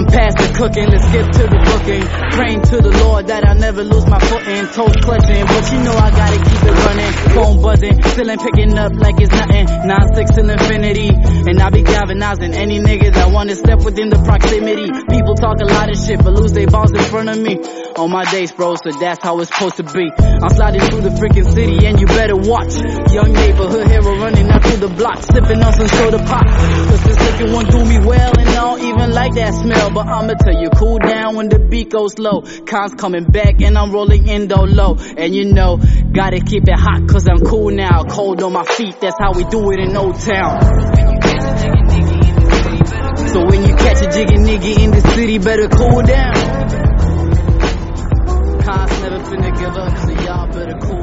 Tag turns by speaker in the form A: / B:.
A: I'm past the cooking, let's get to the booking. Praying to the Lord that I never lose my footing. Toes clutching, but you know I gotta keep it running. Phone buzzing, still ain't picking up like it's nothing. 9-6 till infinity. And I be galvanizing any nigga that wanna step within the proximity. People talk a lot of shit, but lose their balls in front of me. On my days, bro, so that's how it's supposed to be. I'm sliding through the freaking city, and you better watch. Young neighborhood hero running out through the block, sipping on some soda pop. Cause this second one do me well, even like that smell. But I'ma tell you, cool down when the beat goes low. Cons coming back, and I'm rolling in indo low. And you know, gotta keep it hot, cause I'm cool now. Cold on my feet, that's how we do it in Old Town. So when you catch a jiggy nigga in the city, better cool down. Cons never finna give up, so y'all better cool.